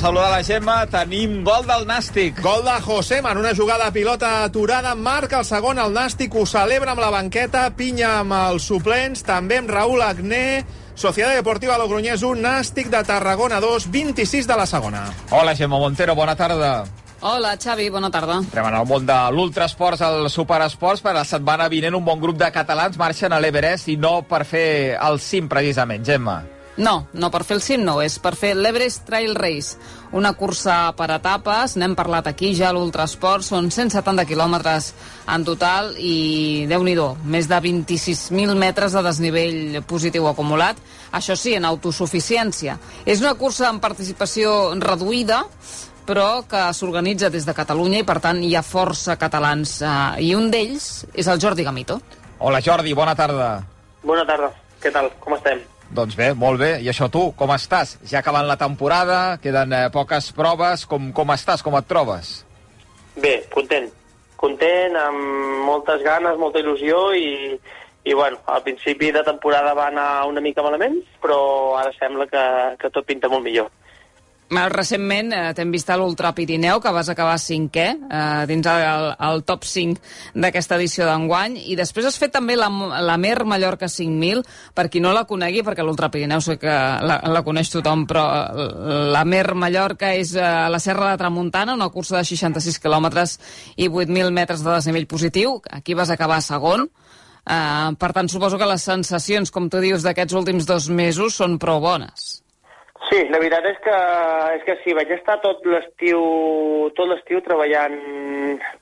De saludar la Gemma, tenim gol del Nàstic. Gol de Josema en una jugada de pilota aturada. Marca el segon, el Nàstic ho celebra amb la banqueta. Pinya amb els suplents, també amb Raül Agné. Societat Deportiva Logroñés 1, Nàstic de Tarragona 2, 26 de la segona. Hola, Gemma Montero, bona tarda. Hola, Xavi, bona tarda. Entrem en el món de l'ultrasports, el superesports. Per la setmana vinent un bon grup de catalans marxen a l'Everest i no per fer el cim, precisament, Gemma. No, no per fer el cim no, és per fer l'Everest Trail Race, una cursa per etapes, n'hem parlat aquí ja a l'Ultrasport, són 170 quilòmetres en total i, déu nhi més de 26.000 metres de desnivell positiu acumulat, això sí, en autosuficiència. És una cursa amb participació reduïda, però que s'organitza des de Catalunya i, per tant, hi ha força catalans. Eh, I un d'ells és el Jordi Gamito. Hola, Jordi, bona tarda. Bona tarda. Què tal? Com estem? Doncs bé, molt bé. I això tu, com estàs? Ja acabant la temporada, queden eh, poques proves. Com, com estàs? Com et trobes? Bé, content. Content, amb moltes ganes, molta il·lusió i, i bueno, al principi de temporada va anar una mica malament, però ara sembla que, que tot pinta molt millor. Recentment eh, t'hem vist a l'Ultra Pirineu, que vas acabar cinquè eh, dins el, el top 5 d'aquesta edició d'enguany, i després has fet també la, la Mer Mallorca 5.000, per qui no la conegui, perquè l'Ultra Pirineu sé que la, la coneix tothom, però la Mer Mallorca és eh, a la Serra de Tramuntana, una cursa de 66 quilòmetres i 8.000 metres de desnivell positiu. Aquí vas acabar segon. Eh, per tant, suposo que les sensacions, com tu dius, d'aquests últims dos mesos són prou bones. Sí, la veritat és que, és que sí, vaig estar tot l'estiu tot l'estiu treballant,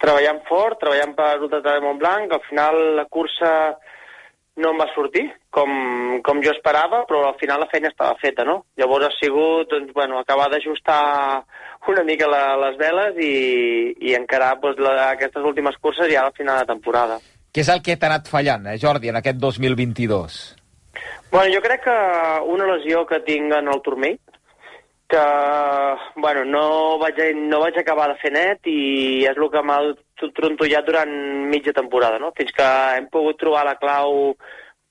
treballant fort, treballant per Ruta de Montblanc. Al final la cursa no em va sortir com, com jo esperava, però al final la feina estava feta, no? Llavors ha sigut, doncs, bueno, acabar d'ajustar una mica la, les veles i, i encarar doncs, la, aquestes últimes curses ja al final de temporada. Què és el que t'ha anat fallant, eh, Jordi, en aquest 2022? Bueno, jo crec que una lesió que tinc en el turmell, que bueno, no, vaig, no vaig acabar de fer net i és el que m'ha trontollat durant mitja temporada, no? Fins que hem pogut trobar la clau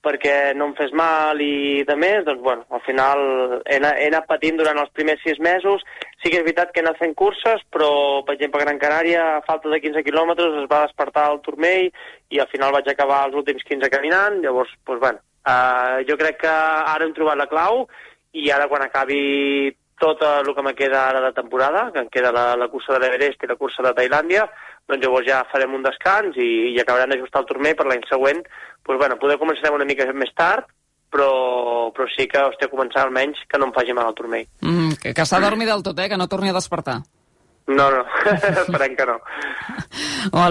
perquè no em fes mal i de més, doncs bueno, al final he he anat patint durant els primers sis mesos. Sí que és veritat que he anat fent curses, però, per exemple, a Gran Canària, a falta de 15 quilòmetres, es va despertar el turmell i al final vaig acabar els últims 15 caminant, llavors, doncs, bueno, Uh, jo crec que ara hem trobat la clau i ara quan acabi tot el que me queda ara de temporada, que em queda la, la cursa de l'Everest i la cursa de Tailàndia, doncs llavors ja farem un descans i, i acabarem d'ajustar el turmell per l'any següent. Pues, bueno, poder començar una mica més tard, però, però sí que hòstia, començar almenys que no em faci mal el turmell. Mm, que, que s'ha dormit del tot, eh? Que no torni a despertar. No, no, esperem que no.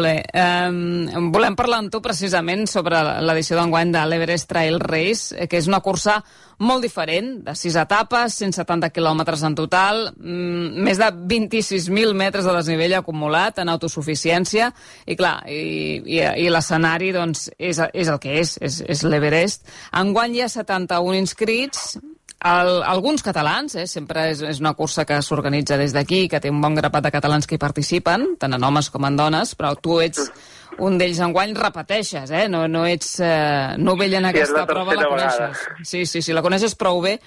Bé. Um, volem parlar amb tu precisament sobre l'edició d'enguany de l'Everest Trail Race, eh, que és una cursa molt diferent, de sis etapes, 170 quilòmetres en total, mm, més de 26.000 metres de desnivell acumulat en autosuficiència, i clar, i, i, i l'escenari doncs, és, és el que és, és, és l'Everest. Enguany hi ha 71 inscrits, el, alguns catalans, eh, sempre és, és una cursa que s'organitza des d'aquí, que té un bon grapat de catalans que hi participen, tant en homes com en dones, però tu ets un d'ells en guany, repeteixes, eh? no, no ets eh, novell en aquesta sí, prova, la coneixes. Vegada. Sí, sí, sí, la coneixes prou bé.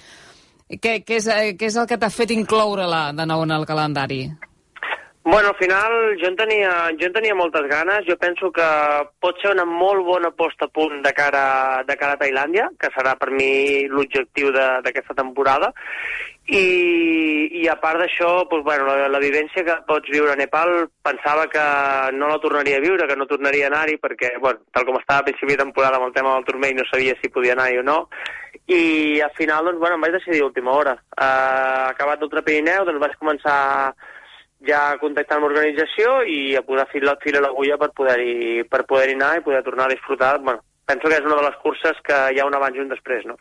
Què, què, és, eh, què és el que t'ha fet incloure-la de nou en el calendari? Bueno, al final jo en, tenia, jo en tenia moltes ganes. Jo penso que pot ser una molt bona posta a punt de cara, de cara a Tailàndia, que serà per mi l'objectiu d'aquesta temporada. I, i a part d'això, doncs, bueno, la, la vivència que pots viure a Nepal pensava que no la tornaria a viure, que no tornaria a anar-hi, perquè, bueno, tal com estava a principi de temporada amb el tema del turmell, no sabia si podia anar-hi o no. I al final, doncs, bueno, em vaig decidir a última hora. Uh, acabat d'Ultra Pirineu, doncs vaig començar ja contactar amb l'organització i a posar fil, fil a l'agulla per poder-hi per poder anar i poder tornar a disfrutar. Bueno, penso que és una de les curses que hi ha un abans i un després, no?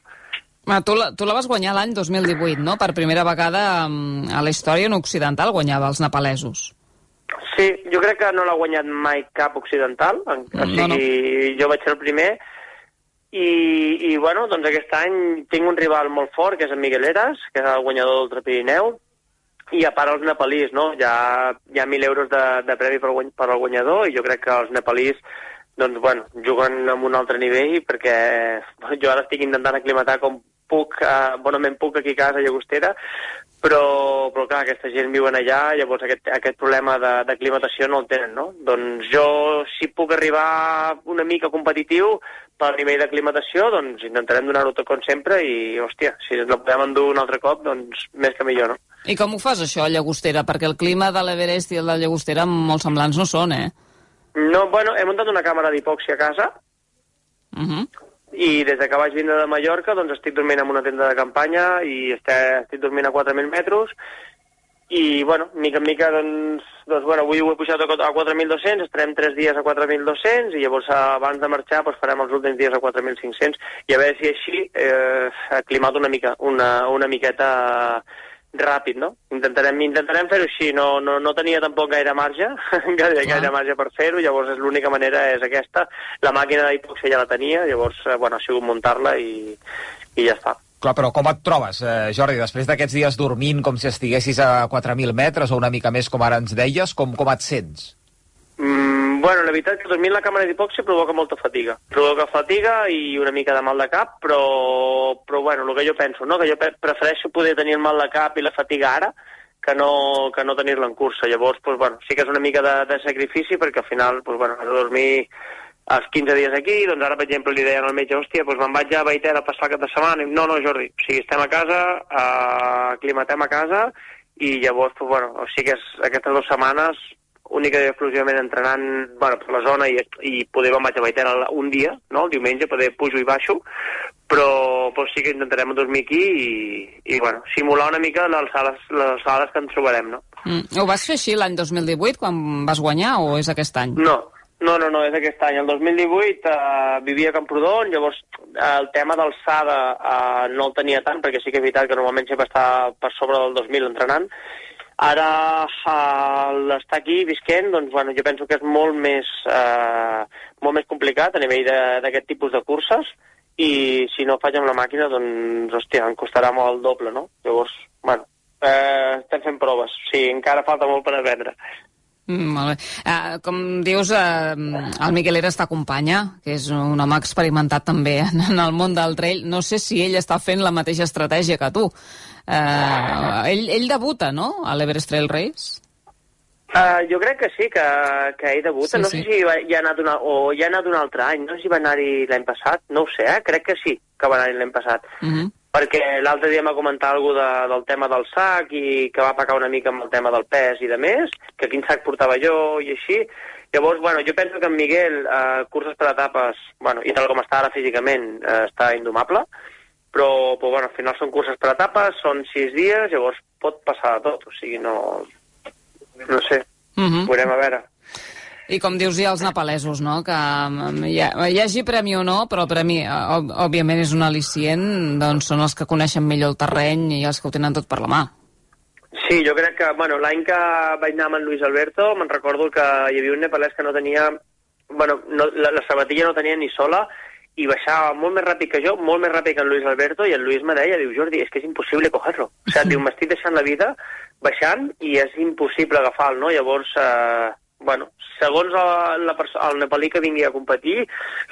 Ah, tu, la, tu la vas guanyar l'any 2018, no? Per primera vegada mm, a la història en occidental guanyava els nepalesos. Sí, jo crec que no l'ha guanyat mai cap occidental, o sigui, no, no. jo vaig ser el primer, i, i bueno, doncs aquest any tinc un rival molt fort, que és en Miguel Eras, que és el guanyador del Pirineu, i a part els nepalís, no? Hi ha, hi ha 1.000 euros de, de premi per, guany, per al guanyador i jo crec que els nepalís doncs, bueno, juguen amb un altre nivell perquè jo ara estic intentant aclimatar com puc, eh, bonament puc aquí a casa a Llagostera, però, però clar, aquesta gent viuen allà, llavors aquest, aquest problema de, de climatació no el tenen, no? Doncs jo, si puc arribar una mica competitiu pel nivell de climatació, doncs intentarem donar-ho tot com sempre i, hòstia, si ens la podem endur un altre cop, doncs més que millor, no? I com ho fas, això, a Llagostera? Perquè el clima de l'Everest i el de Llagostera molt semblants no són, eh? No, bueno, he muntat una càmera d'hipòxia a casa, Uh -huh. i des de que vaig vindre de Mallorca doncs estic dormint en una tenda de campanya i estic, estic dormint a 4.000 metres i, bueno, mica en mica, doncs, doncs bueno, avui ho he pujat a 4.200, estarem 3 dies a 4.200 i llavors abans de marxar doncs, farem els últims dies a 4.500 i a veure si així eh, aclimat una mica, una, una miqueta ràpid, no? Intentarem, intentarem fer-ho així, no, no, no tenia tampoc gaire marge, gaire, gaire marge per fer-ho, llavors l'única manera és aquesta. La màquina d'hipòxia ja la tenia, llavors, eh, bueno, ha sigut muntar-la i, i ja està. Clar, però com et trobes, eh, Jordi, després d'aquests dies dormint com si estiguessis a 4.000 metres o una mica més, com ara ens deies, com, com et sents? Mm, bueno, la veritat és que dormir en la càmera d'hipòxia provoca molta fatiga. Provoca fatiga i una mica de mal de cap, però, però bueno, el que jo penso, no? que jo prefereixo poder tenir el mal de cap i la fatiga ara que no, que no tenir-la en cursa. Llavors, pues, bueno, sí que és una mica de, de sacrifici perquè al final pues, bueno, has de dormir els 15 dies aquí, doncs ara, per exemple, li deien al metge, hòstia, doncs me'n vaig a Baitera a passar cap de setmana. I, no, no, Jordi, o sigui, estem a casa, eh, aclimatem a casa, i llavors, doncs, bueno, o sigui que és, aquestes dues setmanes única i exclusivament entrenant bueno, per la zona i, i poder me'n vaig a Baitera un dia, no? el diumenge, poder pujo i baixo, però, però sí que intentarem dormir aquí i, i bueno, simular una mica les alçades, les alçades que ens trobarem, no? Mm. Ho vas fer així l'any 2018, quan vas guanyar, o és aquest any? No, no, no, no, és aquest any. El 2018 eh, vivia a Camprodon, llavors eh, el tema d'alçada eh, no el tenia tant, perquè sí que és veritat que normalment sempre està per sobre del 2000 entrenant. Ara eh, l'estar aquí visquent, doncs, bueno, jo penso que és molt més, eh, molt més complicat a nivell d'aquest tipus de curses, i si no faig amb la màquina, doncs, hòstia, em costarà molt el doble, no? Llavors, bueno, eh, estem fent proves. Sí, encara falta molt per aprendre. Mm, molt bé. Uh, com dius, uh, el Miquel Era està acompanya, que és un home experimentat també en, en el món del trail. No sé si ell està fent la mateixa estratègia que tu. Uh, ell, ell debuta, no?, a l'Everest Trail Race? Uh, jo crec que sí, que, que ell debuta. Sí, no sí. sé si va, hi ha anat una, o hi ha anat un altre any, no sé si va anar-hi l'any passat, no ho sé, eh? crec que sí que va anar-hi l'any passat. Uh -huh. Perquè l'altre dia m'ha comentat alguna de, del tema del sac i que va pecar una mica amb el tema del pes i de més, que quin sac portava jo i així. Llavors, bueno, jo penso que en Miguel, eh, curses per etapes, bueno, i tal com està ara físicament, eh, està indomable, però, però bueno, al final són curses per etapes, són sis dies, llavors pot passar de tot, o sigui, no... No sé, Uh -huh. veurem a veure. I com dius, hi ha els nepalesos, no?, que um, hi, ha, hi hagi premi o no, però el premi, eh, òb- òbviament, és un al·licient, doncs són els que coneixen millor el terreny i els que ho tenen tot per la mà. Sí, jo crec que, bueno, l'any que vaig anar amb en Luis Alberto, me'n recordo que hi havia un nepalès que no tenia, bueno, no, la, la sabatilla no tenia ni sola, i baixava molt més ràpid que jo, molt més ràpid que en Luis Alberto, i en Luis me deia, diu, Jordi, és que és impossible cogerlo. O sigui, diu, m'estic deixant la vida baixant i és impossible agafar-lo, no? Llavors, eh, bueno, segons el, la el nepalí que vingui a competir,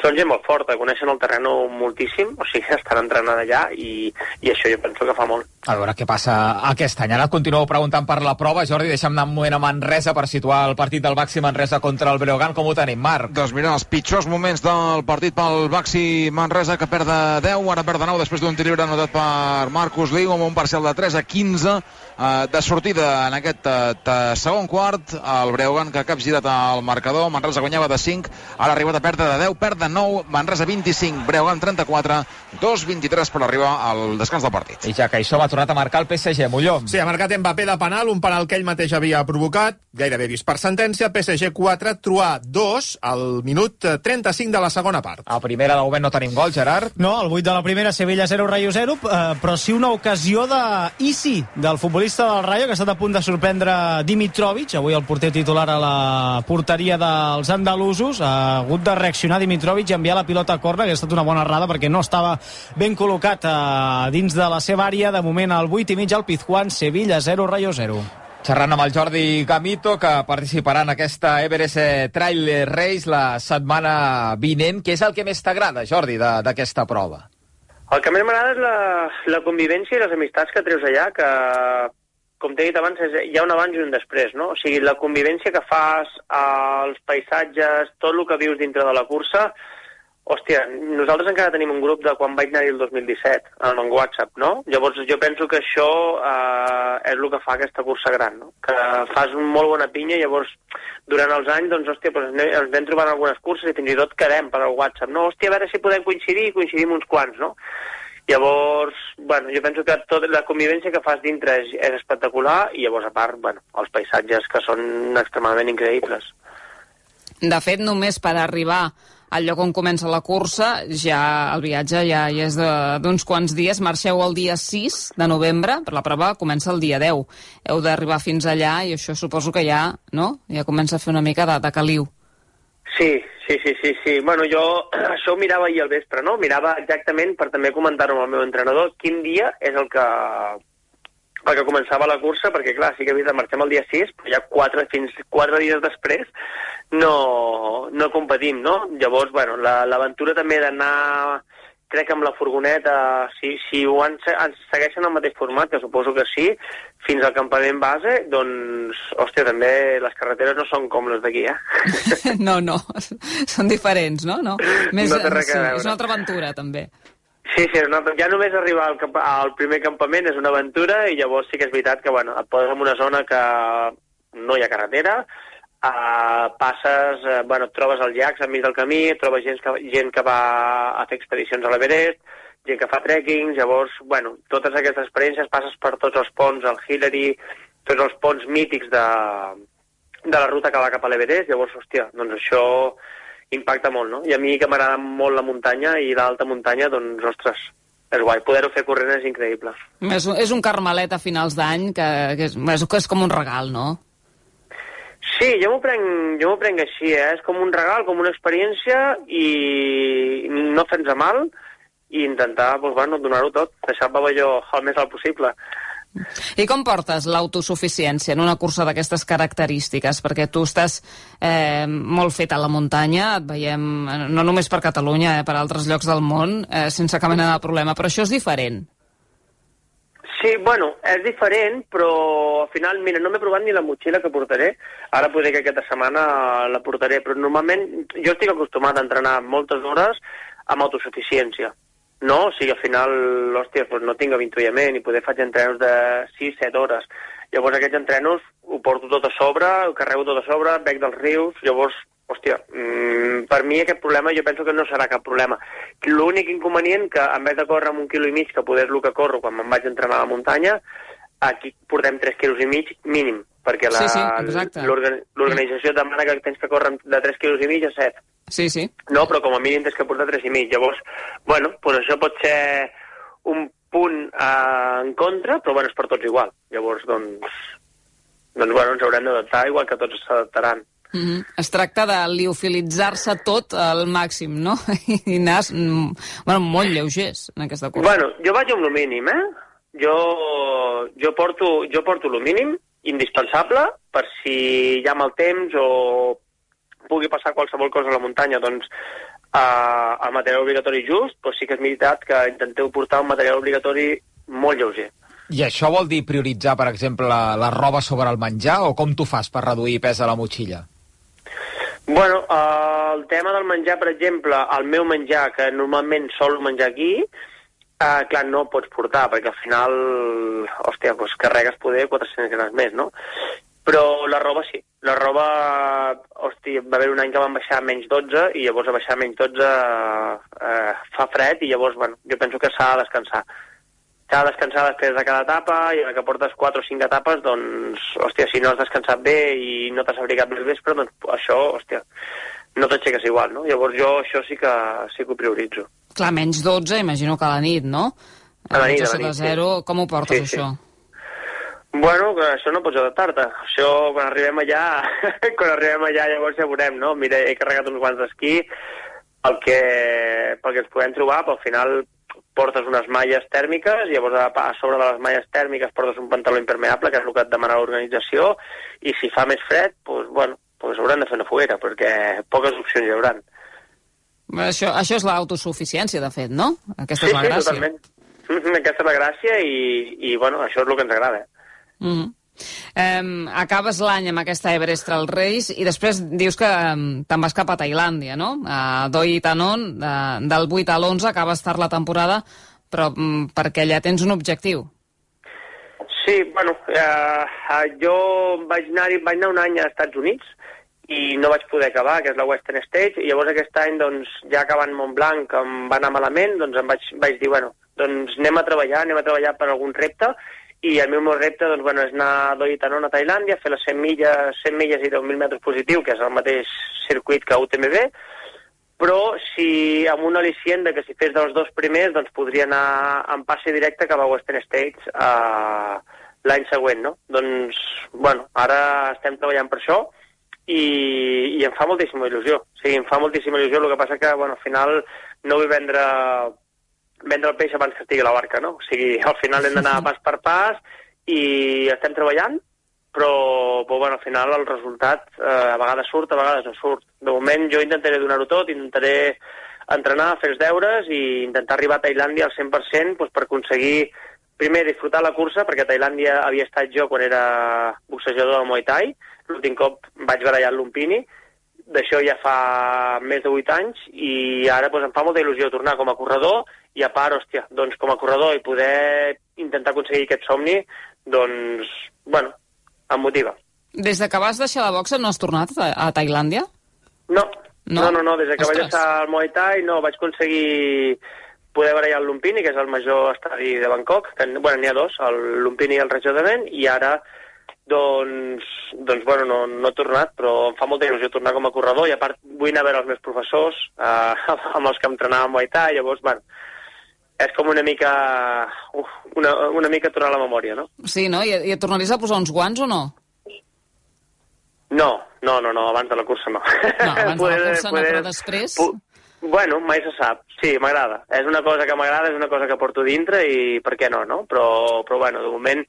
són gent molt forta, coneixen el terreno moltíssim, o sigui, estan entrenant allà i, i això jo penso que fa molt. A veure què passa aquest any. Ara et continuo preguntant per la prova. Jordi, deixa'm anar un moment a Manresa per situar el partit del Baxi Manresa contra el Breogán. Com ho tenim, Marc? Doncs mira, els pitjors moments del partit pel Baxi Manresa, que perd de 10, ara perd de 9, després d'un tir lliure anotat per Marcus Liu, amb un parcial de 3 a 15, eh, de sortida en aquest eh, segon quart, el Breogán que ha capgirat el marcador, Manresa guanyava de 5, ara ha arribat a perdre de 10, perd de 9, Manresa 25, Breogán 34, 2-23 per arribar al descans del partit. I ja que això ha tornat a marcar el PSG, Molló. Sí, ha marcat Mbappé de penal, un penal que ell mateix havia provocat, gairebé vist per sentència, PSG 4, Truà 2, al minut eh, 35 de la segona part. A primera de moment no tenim gol, Gerard. No, el 8 de la primera, Sevilla 0, Rayo 0, eh, però sí una ocasió de Isi, del futbolista del Rayo, que ha estat a punt de sorprendre Dimitrovic, avui el porter titular a la porteria dels andalusos, ha hagut de reaccionar Dimitrovic i enviar la pilota a corna, que ha estat una bona errada perquè no estava ben col·locat eh, dins de la seva àrea, de moment al 8 i mig al Pizjuán, Sevilla 0, Rayo 0. Xerrant amb el Jordi Gamito, que participarà en aquesta Everest Trail Race la setmana vinent. Què és el que més t'agrada, Jordi, d'aquesta prova? El que més m'agrada és la, la convivència i les amistats que treus allà, que, com t'he dit abans, és, hi ha un abans i un després, no? O sigui, la convivència que fas, els paisatges, tot el que vius dintre de la cursa, Hòstia, nosaltres encara tenim un grup de quan vaig anar-hi el 2017, en WhatsApp, no? Llavors jo penso que això eh, és el que fa aquesta cursa gran, no? Que fas un molt bona pinya i llavors durant els anys, doncs, hòstia, doncs ens vam trobant algunes curses i fins i tot quedem per al WhatsApp, no? Hòstia, a veure si podem coincidir i coincidim uns quants, no? Llavors, bueno, jo penso que tota la convivència que fas dintre és, és espectacular i llavors, a part, bueno, els paisatges que són extremadament increïbles. De fet, només per arribar al lloc on comença la cursa, ja el viatge ja, ja és d'uns quants dies. Marxeu el dia 6 de novembre, però la prova comença el dia 10. Heu d'arribar fins allà i això suposo que ja, no? ja comença a fer una mica de, de caliu. Sí, sí, sí, sí, sí. Bueno, jo això ho mirava ahir al vespre, no? Mirava exactament, per també comentar-ho amb el meu entrenador, quin dia és el que el que començava la cursa, perquè clar, sí que havia de marxem el dia 6, però ja quatre, fins quatre dies després no, no competim, no? Llavors, bueno, l'aventura la, també d'anar crec que amb la furgoneta, si, si ho han, segueixen el mateix format, que suposo que sí, fins al campament base, doncs, hòstia, també les carreteres no són com les d'aquí, eh? No, no, són diferents, no? no. Més, no sí. És una altra aventura, també. Sí, sí, no, ja només arribar al, al primer campament és una aventura i llavors sí que és veritat que bueno, et poses en una zona que no hi ha carretera, uh, passes, uh, bueno, trobes els llacs enmig del camí, trobes gent que, gent que va a fer expedicions a l'Everest, gent que fa trekking, llavors, bueno, totes aquestes experiències passes per tots els ponts, el Hillary, tots els ponts mítics de, de la ruta que va cap a l'Everest, llavors, hòstia, doncs això impacta molt, no? I a mi que m'agrada molt la muntanya i l'alta muntanya, doncs, ostres, és guai. Poder-ho fer corrent és increïble. És, és un carmelet a finals d'any que, que, és, que és com un regal, no? Sí, jo m'ho prenc, jo prenc així, eh? És com un regal, com una experiència i no fer-nos mal i intentar, doncs, bueno, donar-ho tot, deixar el pavelló el més alt possible. I com portes l'autosuficiència en una cursa d'aquestes característiques? Perquè tu estàs eh, molt fet a la muntanya, et veiem no només per Catalunya, eh, per altres llocs del món, eh, sense cap mena de problema, però això és diferent. Sí, bueno, és diferent, però al final, mira, no m'he provat ni la motxilla que portaré. Ara podré que aquesta setmana la portaré, però normalment jo estic acostumat a entrenar moltes hores amb autosuficiència. No, o sigui, al final, hòstia, doncs no tinc avituallament i poder faig entrenos de 6-7 hores. Llavors aquests entrenos ho porto tot a sobre, ho carrego tot a sobre, bec dels rius, llavors, hòstia, mmm, per mi aquest problema jo penso que no serà cap problema. L'únic inconvenient que en vez de córrer amb un quilo i mig, que poder lo que corro quan me'n vaig entrenar a la muntanya, aquí portem 3 quilos i mig mínim, perquè sí, sí, l'organització demana que tens que córrer de 3 quilos i mig a 7. Sí, sí. No, però com a mínim tens que portar 3 i mig. Llavors, bueno, pues això pot ser un punt eh, en contra, però bueno, és per tots igual. Llavors, doncs, doncs bueno, ens haurem d'adaptar igual que tots s'adaptaran. Mm -hmm. Es tracta de liofilitzar-se tot al màxim, no? I anar bueno, molt lleugers en aquesta cursa. Bueno, jo vaig amb el mínim, eh? Jo, jo, porto, jo porto el mínim indispensable per si hi ha mal temps o pugui passar qualsevol cosa a la muntanya, doncs eh, el material obligatori just, doncs sí que és veritat que intenteu portar un material obligatori molt lleuger. I això vol dir prioritzar, per exemple, la, la roba sobre el menjar o com tu fas per reduir pes a la motxilla? Bueno, eh, el tema del menjar, per exemple, el meu menjar, que normalment sol menjar aquí, eh, clar, no pots portar, perquè al final, hòstia, doncs carregues poder 400 grams més, no? Però la roba sí. La roba, hòstia, va haver un any que van baixar menys 12 i llavors a baixar menys 12 eh, fa fred i llavors, bueno, jo penso que s'ha de descansar. S'ha de descansar després de cada etapa i a la que portes 4 o 5 etapes, doncs, hòstia, si no has descansat bé i no t'has abrigat més vespre, doncs això, hòstia, no t'aixeques igual, no? Llavors jo això sí que, sí que ho prioritzo. Clar, menys 12, imagino que a la nit, no? A la nit, a la nit, 0, sí. com ho portes, sí, això? Sí. Bueno, això no pots adaptar-te. Això, quan arribem allà, quan arribem allà llavors ja veurem, no? Mira, he carregat uns guants d'esquí pel que, pel que ens podem trobar, però al final portes unes malles tèrmiques, i llavors a, a sobre de les malles tèrmiques portes un pantaló impermeable, que és el que et demana l'organització, i si fa més fred, doncs, bueno, doncs hauran de fer una foguera, perquè poques opcions hi hauran. Això, això és l'autosuficiència, de fet, no? Aquesta sí, és la sí, gràcia. totalment. Aquesta és la gràcia i, i bueno, això és el que ens agrada. Mm -hmm. Um, acabes l'any amb aquesta Everest Trail Race i després dius que um, te'n vas cap a Tailàndia, no? A Doi Tanon, de, del 8 a l'11 acabes tard la temporada, però um, perquè allà tens un objectiu. Sí, bueno, eh, jo vaig anar, vaig anar un any als Estats Units i no vaig poder acabar, que és la Western Stage, i llavors aquest any, doncs, ja acabant Montblanc, em va anar malament, doncs em vaig, vaig dir, bueno, doncs anem a treballar, anem a treballar per algun repte, i el meu repte doncs, bueno, és anar Doitanon a Tailàndia, fer les 100 milles, 100 milles i 10.000 metres positiu, que és el mateix circuit que UTMB, però si amb un al·licient que si fes dels dos primers doncs podria anar en passe directe cap a Western States uh, l'any següent, no? Doncs, bueno, ara estem treballant per això i, i em fa moltíssima il·lusió. O sigui, em fa moltíssima il·lusió, el que passa que, bueno, al final no vull vendre vendre el peix abans que estigui a la barca, no? O sigui, al final hem d'anar pas per pas i estem treballant, però, però bueno, al final el resultat eh, a vegades surt, a vegades no surt. De moment jo intentaré donar-ho tot, intentaré entrenar, fer els deures i intentar arribar a Tailàndia al 100% doncs, per aconseguir primer disfrutar la cursa, perquè a Tailàndia havia estat jo quan era boxejador del Muay Thai, l'últim cop vaig barallar el Lumpini, d'això ja fa més de 8 anys i ara doncs, em fa molta il·lusió tornar com a corredor i a part, hòstia, doncs com a corredor i poder intentar aconseguir aquest somni, doncs, bueno, em motiva. Des de que vas deixar la boxa no has tornat a, a Tailàndia? No, No? no, no, no, des de que Ostres. vaig estar al Muay Thai no vaig aconseguir poder barallar el Lumpini, que és el major estadi de Bangkok, que bueno, n'hi ha dos, el Lumpini i el Rajodament, i ara doncs, doncs bueno, no, no he tornat, però em fa molta il·lusió tornar com a corredor, i a part vull anar a veure els meus professors, eh, amb els que entrenava a Muay Thai, llavors, bueno, és com una mica, uf, una, una mica tornar a la memòria, no? Sí, no? I, I et tornaries a posar uns guants o no? No, no, no, no, abans de la cursa no. No, abans de la Poder- cursa no, poder- però després... Pu- Bueno, mai se sap. Sí, m'agrada. És una cosa que m'agrada, és una cosa que porto dintre i per què no, no? Però, però bueno, de moment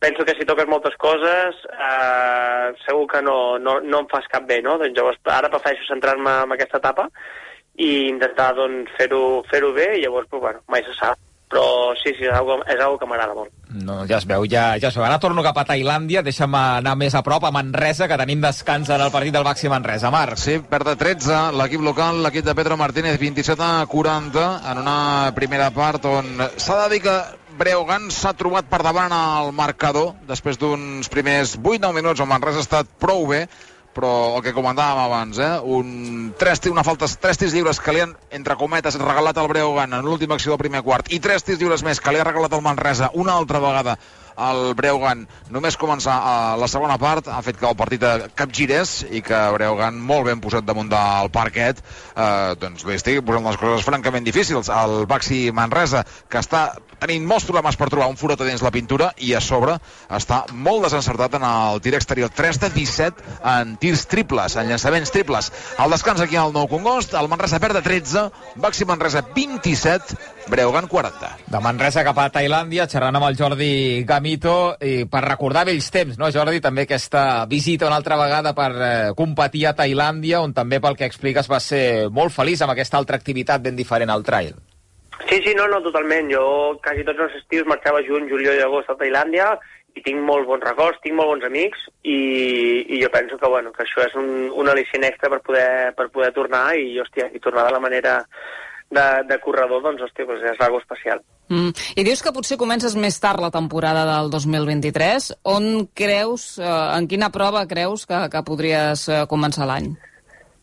penso que si toques moltes coses eh, segur que no, no, no em fas cap bé, no? Doncs llavors ara prefereixo centrar-me en aquesta etapa i intentar doncs, fer-ho fer bé i llavors, pues, bueno, mai se sap. Però sí, sí, és algo, és algo que m'agrada molt. No, ja es veu, ja, ja es veu. Ara torno cap a Tailàndia, deixa'm anar més a prop, a Manresa, que tenim descans en el partit del Baxi Manresa. Marc. Sí, perd de 13 l'equip local, l'equip de Pedro Martínez, 27 a 40, en una primera part on s'ha de dir que Breogan s'ha trobat per davant al marcador després d'uns primers 8-9 minuts on Manresa ha estat prou bé però el que comentàvem abans, eh? Un, tres, una falta, tres tirs lliures que li han, entre cometes, regalat al Breogan en l'última acció del primer quart, i tres tirs lliures més que li ha regalat el Manresa una altra vegada el Breugan només començar a la segona part ha fet que el partit capgirés i que Breugan molt ben posat damunt del parquet eh, doncs li estigui posant les coses francament difícils. El Baxi Manresa que està tenint molts problemes per trobar un forat a dins la pintura i a sobre està molt desencertat en el tir exterior. 3 de 17 en tirs triples en llançaments triples. Al descans aquí al Nou Congost el Manresa perd de 13 Baxi Manresa 27 Breugan 40 De Manresa cap a Tailàndia, xerrant amb el Jordi Gamito, i per recordar vells temps, no, Jordi? També aquesta visita una altra vegada per eh, competir a Tailàndia, on també, pel que expliques, va ser molt feliç amb aquesta altra activitat ben diferent al trail. Sí, sí, no, no, totalment. Jo quasi tots els estius marxava juny, juliol i agost a Tailàndia i tinc molt bons records, tinc molt bons amics i, i jo penso que, bueno, que això és un, un al·licient extra per poder, per poder tornar i, hòstia, i tornar de la manera de, de corredor, doncs, hòstia, doncs és algo especial. Mm. I dius que potser comences més tard la temporada del 2023. On creus, eh, en quina prova creus que, que podries eh, començar l'any?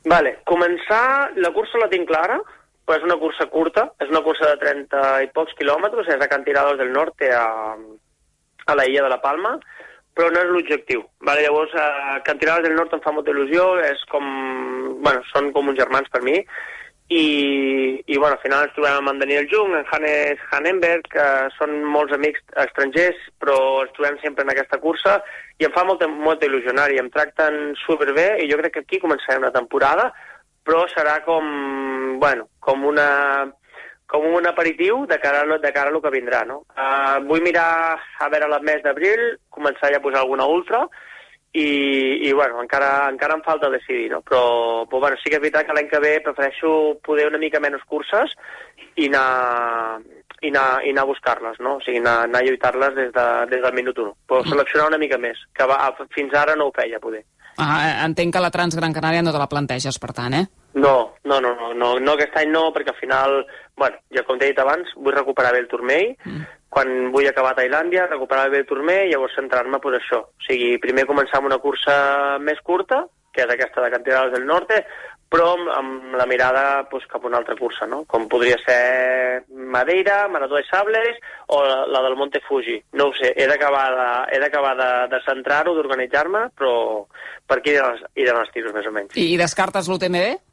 Vale, començar, la cursa la tinc clara, però és una cursa curta, és una cursa de 30 i pocs quilòmetres, és a Cantirados del Norte, a, a la illa de la Palma, però no és l'objectiu. Vale, llavors, a Cantirados del Norte em fa molta il·lusió, és com, bueno, són com uns germans per mi, i, i bueno, al final ens trobem amb en Daniel Jung, en Hannes Hanenberg, que són molts amics estrangers, però ens trobem sempre en aquesta cursa, i em fa molta, molta il·lusió anar-hi, em tracten superbé, i jo crec que aquí començarem la temporada, però serà com, bueno, com una com un aperitiu de cara, a, de cara a lo que vindrà, no? Uh, vull mirar a veure el mes d'abril, començar ja a posar alguna ultra, i, i bueno, encara, encara em falta decidir, no? Però, però bueno, sí que és veritat que l'any que ve prefereixo poder una mica menys curses i anar, i anar, i anar a buscar-les, no? O sigui, anar, anar a lluitar-les des, de, des del minut 1. Però seleccionar una mica més, que va, fins ara no ho feia, poder. Ah, entenc que la Transgran Canària no te la planteges, per tant, eh? No, no, no, no, no, no aquest any no, perquè al final, bueno, ja com t'he dit abans, vull recuperar bé el turmell, mm. Quan vull acabar a Tailàndia, recuperar el turmell i llavors centrar-me per això. O sigui, primer començar amb una cursa més curta, que és aquesta de Canterals del Norte, però amb, amb la mirada pues, cap a una altra cursa, no? com podria ser Madeira, Marató de Sables o la, la del Monte Fuji. No ho sé, he d'acabar de, de, de centrar-ho, d'organitzar-me, però per aquí iran els tiros, més o menys. I, i descartes l'UTMB?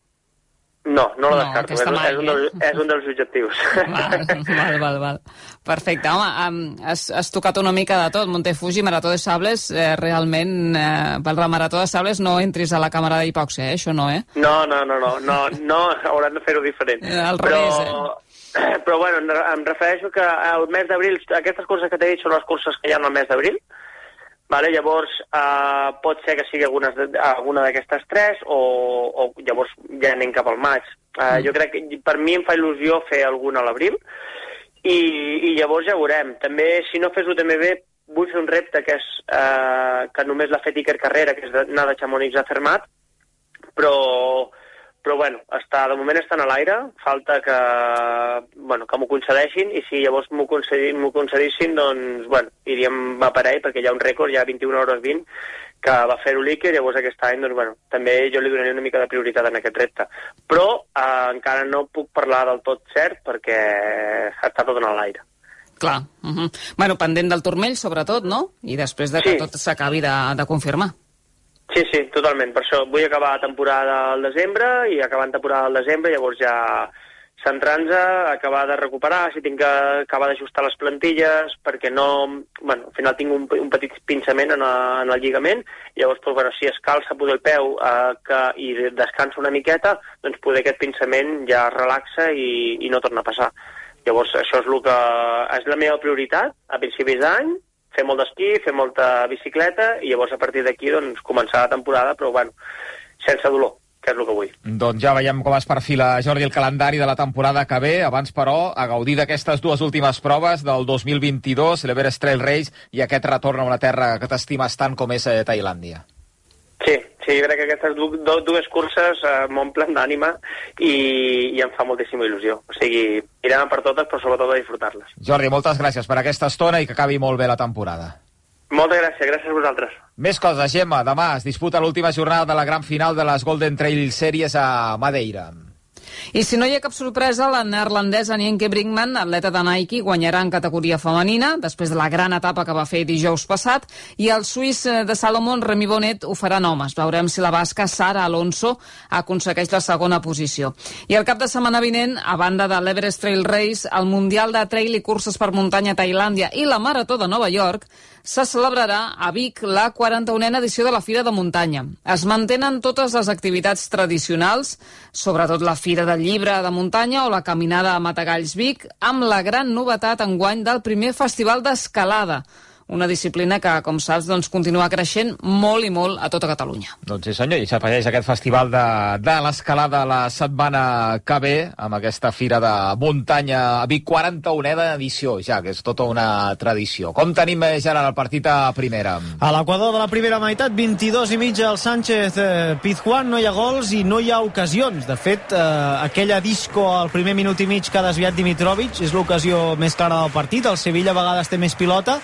No, no la No, descarto. és, mai, és, un dels, és un dels objectius. Val, val, val, val. Perfecte. Home, um, has, has tocat una mica de tot. Montefuji, Marató de Sables, eh, realment, eh, per la Marató de Sables no entris a la càmera d'hipòxia, eh? això no, eh? No, no, no, no, no, no hauran de fer-ho diferent. Eh, al però, revés, eh? Però bueno, em refereixo que el mes d'abril, aquestes curses que t'he dit són les curses que hi ha al mes d'abril, Vale, llavors, eh, pot ser que sigui algunes de, alguna d'aquestes tres o, o llavors ja anem cap al maig. Eh, mm. Jo crec que per mi em fa il·lusió fer alguna a l'abril i, i llavors ja veurem. També, si no fes l'UTMB, vull fer un repte que és eh, que només l'ha fet Iker Carrera, que és anar de Chamonix a Fermat, però, però bueno, està, de moment estan a l'aire, falta que, bueno, que m'ho concedeixin i si llavors m'ho concedi, concedissin, doncs, bueno, iríem a per ell perquè hi ha un rècord, hi ha 21 hores 20 que va fer-ho l'Iker, llavors aquest any, doncs, bueno, també jo li donaré una mica de prioritat en aquest repte. Però eh, encara no puc parlar del tot cert perquè està tot en l'aire. Clar. Uh -huh. Bueno, pendent del turmell, sobretot, no? I després de que Sí. tot s'acabi de, de confirmar. Sí, sí, totalment. Per això vull acabar temporada al desembre i acabant temporada al desembre, llavors ja centrant-nos, acabar de recuperar, si tinc que acabar d'ajustar les plantilles, perquè no... Bueno, al final tinc un, un petit pinçament en, a, en el lligament, llavors, doncs, bueno, si es calça poder el peu eh, que, i descansa una miqueta, doncs poder aquest pinçament ja es relaxa i, i no torna a passar. Llavors, això és el que és la meva prioritat a principis d'any, fer molt d'esquí, fer molta bicicleta i llavors a partir d'aquí doncs, començar la temporada, però bueno, sense dolor, que és el que vull. Doncs ja veiem com es perfila, Jordi, el calendari de la temporada que ve. Abans, però, a gaudir d'aquestes dues últimes proves del 2022, l'Everest Trail Race i aquest retorn a una terra que t'estimes tant com és eh, Tailàndia. Sí, sí, jo crec que aquestes du du dues curses eh, m'omplen d'ànima i, i em fa moltíssima il·lusió. O sigui, irem per totes, però sobretot a disfrutar-les. Jordi, moltes gràcies per aquesta estona i que acabi molt bé la temporada. Moltes gràcies, gràcies a vosaltres. Més coses, Gemma. Demà es disputa l'última jornada de la gran final de les Golden Trail Series a Madeira. I si no hi ha cap sorpresa, la neerlandesa Nienke Brinkman, atleta de Nike, guanyarà en categoria femenina, després de la gran etapa que va fer dijous passat, i el suís eh, de Salomon, Remy Bonet, ho farà en homes. Veurem si la basca Sara Alonso aconsegueix la segona posició. I el cap de setmana vinent, a banda de l'Everest Trail Race, el Mundial de Trail i Curses per Muntanya a Tailàndia i la Marató de Nova York, se celebrarà a Vic la 41a edició de la Fira de Muntanya. Es mantenen totes les activitats tradicionals, sobretot la Fira del Llibre de Muntanya o la Caminada a Matagalls Vic, amb la gran novetat enguany del primer festival d'escalada, una disciplina que, com saps, doncs, continua creixent molt i molt a tota Catalunya. Doncs sí, senyor, i s'afegeix aquest festival de, de l'escalada la setmana que ve, amb aquesta fira de muntanya a Vic, 41a edició, ja, que és tota una tradició. Com tenim, eh, Gerard, el partit a primera? A l'equador de la primera meitat, 22 i mitja el Sánchez eh, Pizjuán, no hi ha gols i no hi ha ocasions. De fet, eh, aquella disco al primer minut i mig que ha desviat Dimitrovic és l'ocasió més clara del partit. El Sevilla a vegades té més pilota,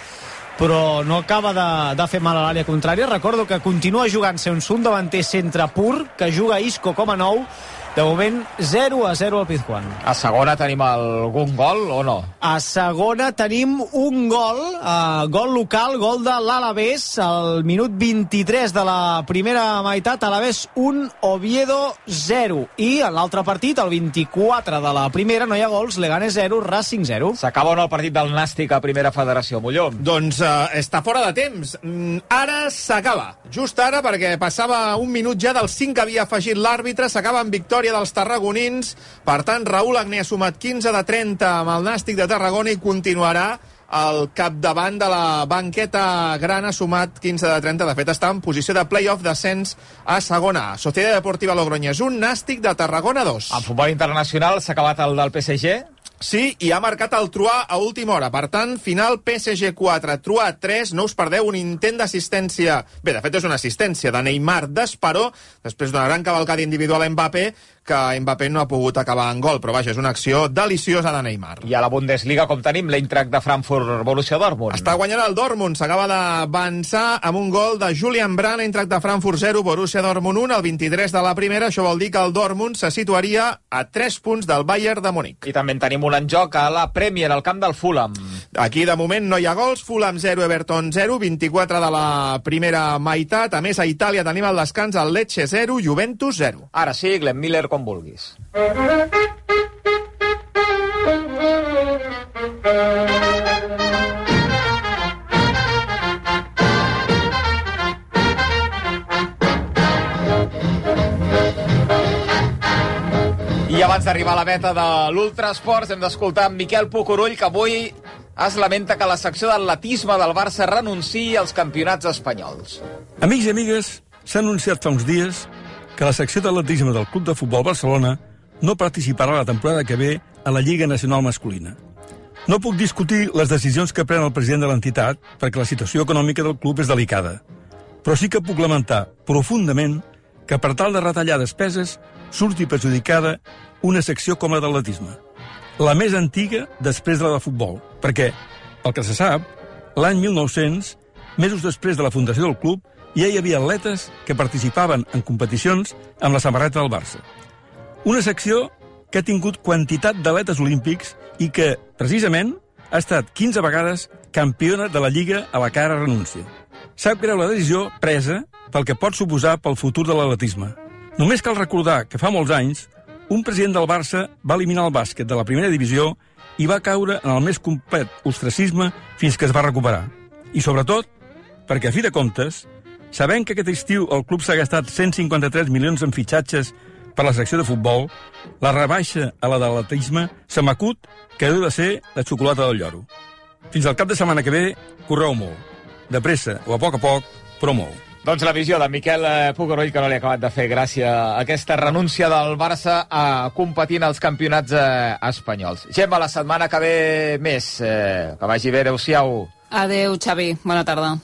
però no acaba de, de fer mal a l'àrea contrària. Recordo que continua jugant-se un davanter centre pur, que juga Isco com a nou, de moment 0 a 0 al Pizjuán. A segona tenim algun gol o no? A segona tenim un gol, uh, gol local, gol de l'Alavés, al minut 23 de la primera meitat, Alavés 1, Oviedo 0. I en l'altre partit, el 24 de la primera, no hi ha gols, Leganés 0, Racing 0. S'acaba o no el partit del Nàstic a primera federació, Molló? Doncs uh, està fora de temps. Mm, ara s'acaba. Just ara, perquè passava un minut ja del 5 que havia afegit l'àrbitre, s'acaba amb victòria dels tarragonins. Per tant, Raül Agné ha sumat 15 de 30 amb el Nàstic de Tarragona i continuarà al capdavant de la banqueta gran ha sumat 15 de 30. De fet, està en posició de play-off descens a segona. Societat Deportiva Logroñés 1, Nàstic de Tarragona 2. En futbol internacional s'ha acabat el del PSG. Sí, i ha marcat el Truà a última hora. Per tant, final PSG 4, Truà 3. No us perdeu un intent d'assistència... Bé, de fet, és una assistència de Neymar d'Esperó, després d'una gran cavalcada individual a Mbappé, que Mbappé no ha pogut acabar en gol, però vaja, és una acció deliciosa de Neymar. I a la Bundesliga, com tenim, l'Eintracht de Frankfurt, Borussia Dortmund. Està guanyant el Dortmund, s'acaba d'avançar amb un gol de Julian Brandt, Eintracht de Frankfurt 0, Borussia Dortmund 1, el 23 de la primera, això vol dir que el Dortmund se situaria a 3 punts del Bayern de Múnich. I també en tenim un en joc a la Premier, al camp del Fulham. Aquí, de moment, no hi ha gols, Fulham 0, Everton 0, 24 de la primera meitat. A més, a Itàlia tenim el descans el Lecce 0, Juventus 0. Ara sí, Glenn Miller, com vulguis. I abans d'arribar a la meta de l'Ultrasports hem d'escoltar Miquel Pucurull que avui es lamenta que la secció d'atletisme del Barça renunciï als campionats espanyols. Amics i amigues, s'ha anunciat fa uns dies que la secció d'atletisme del Club de Futbol Barcelona no participarà la temporada que ve a la Lliga Nacional Masculina. No puc discutir les decisions que pren el president de l'entitat perquè la situació econòmica del club és delicada, però sí que puc lamentar profundament que per tal de retallar despeses surti perjudicada una secció com la d'atletisme. La més antiga després de la de futbol, perquè, pel que se sap, l'any 1900, mesos després de la fundació del club, ja hi havia atletes que participaven en competicions amb la samarreta del Barça. Una secció que ha tingut quantitat d'atletes olímpics i que, precisament, ha estat 15 vegades campiona de la Lliga a la cara renúncia. Sap greu la decisió presa pel que pot suposar pel futur de l'atletisme. Només cal recordar que fa molts anys un president del Barça va eliminar el bàsquet de la primera divisió i va caure en el més complet ostracisme fins que es va recuperar. I sobretot, perquè a fi de comptes, sabent que aquest estiu el club s'ha gastat 153 milions en fitxatges per la secció de futbol, la rebaixa a la de l'atletisme se m'acut que deu de ser la xocolata del lloro. Fins al cap de setmana que ve, correu molt. De pressa o a poc a poc, però molt. Doncs la visió de Miquel eh, Pugaroll, que no li ha acabat de fer gràcia a aquesta renúncia del Barça a competir en els campionats eh, espanyols. Gemma, la setmana que ve més. Eh, que vagi bé, adeu-siau. Adeu, Xavi. Bona tarda.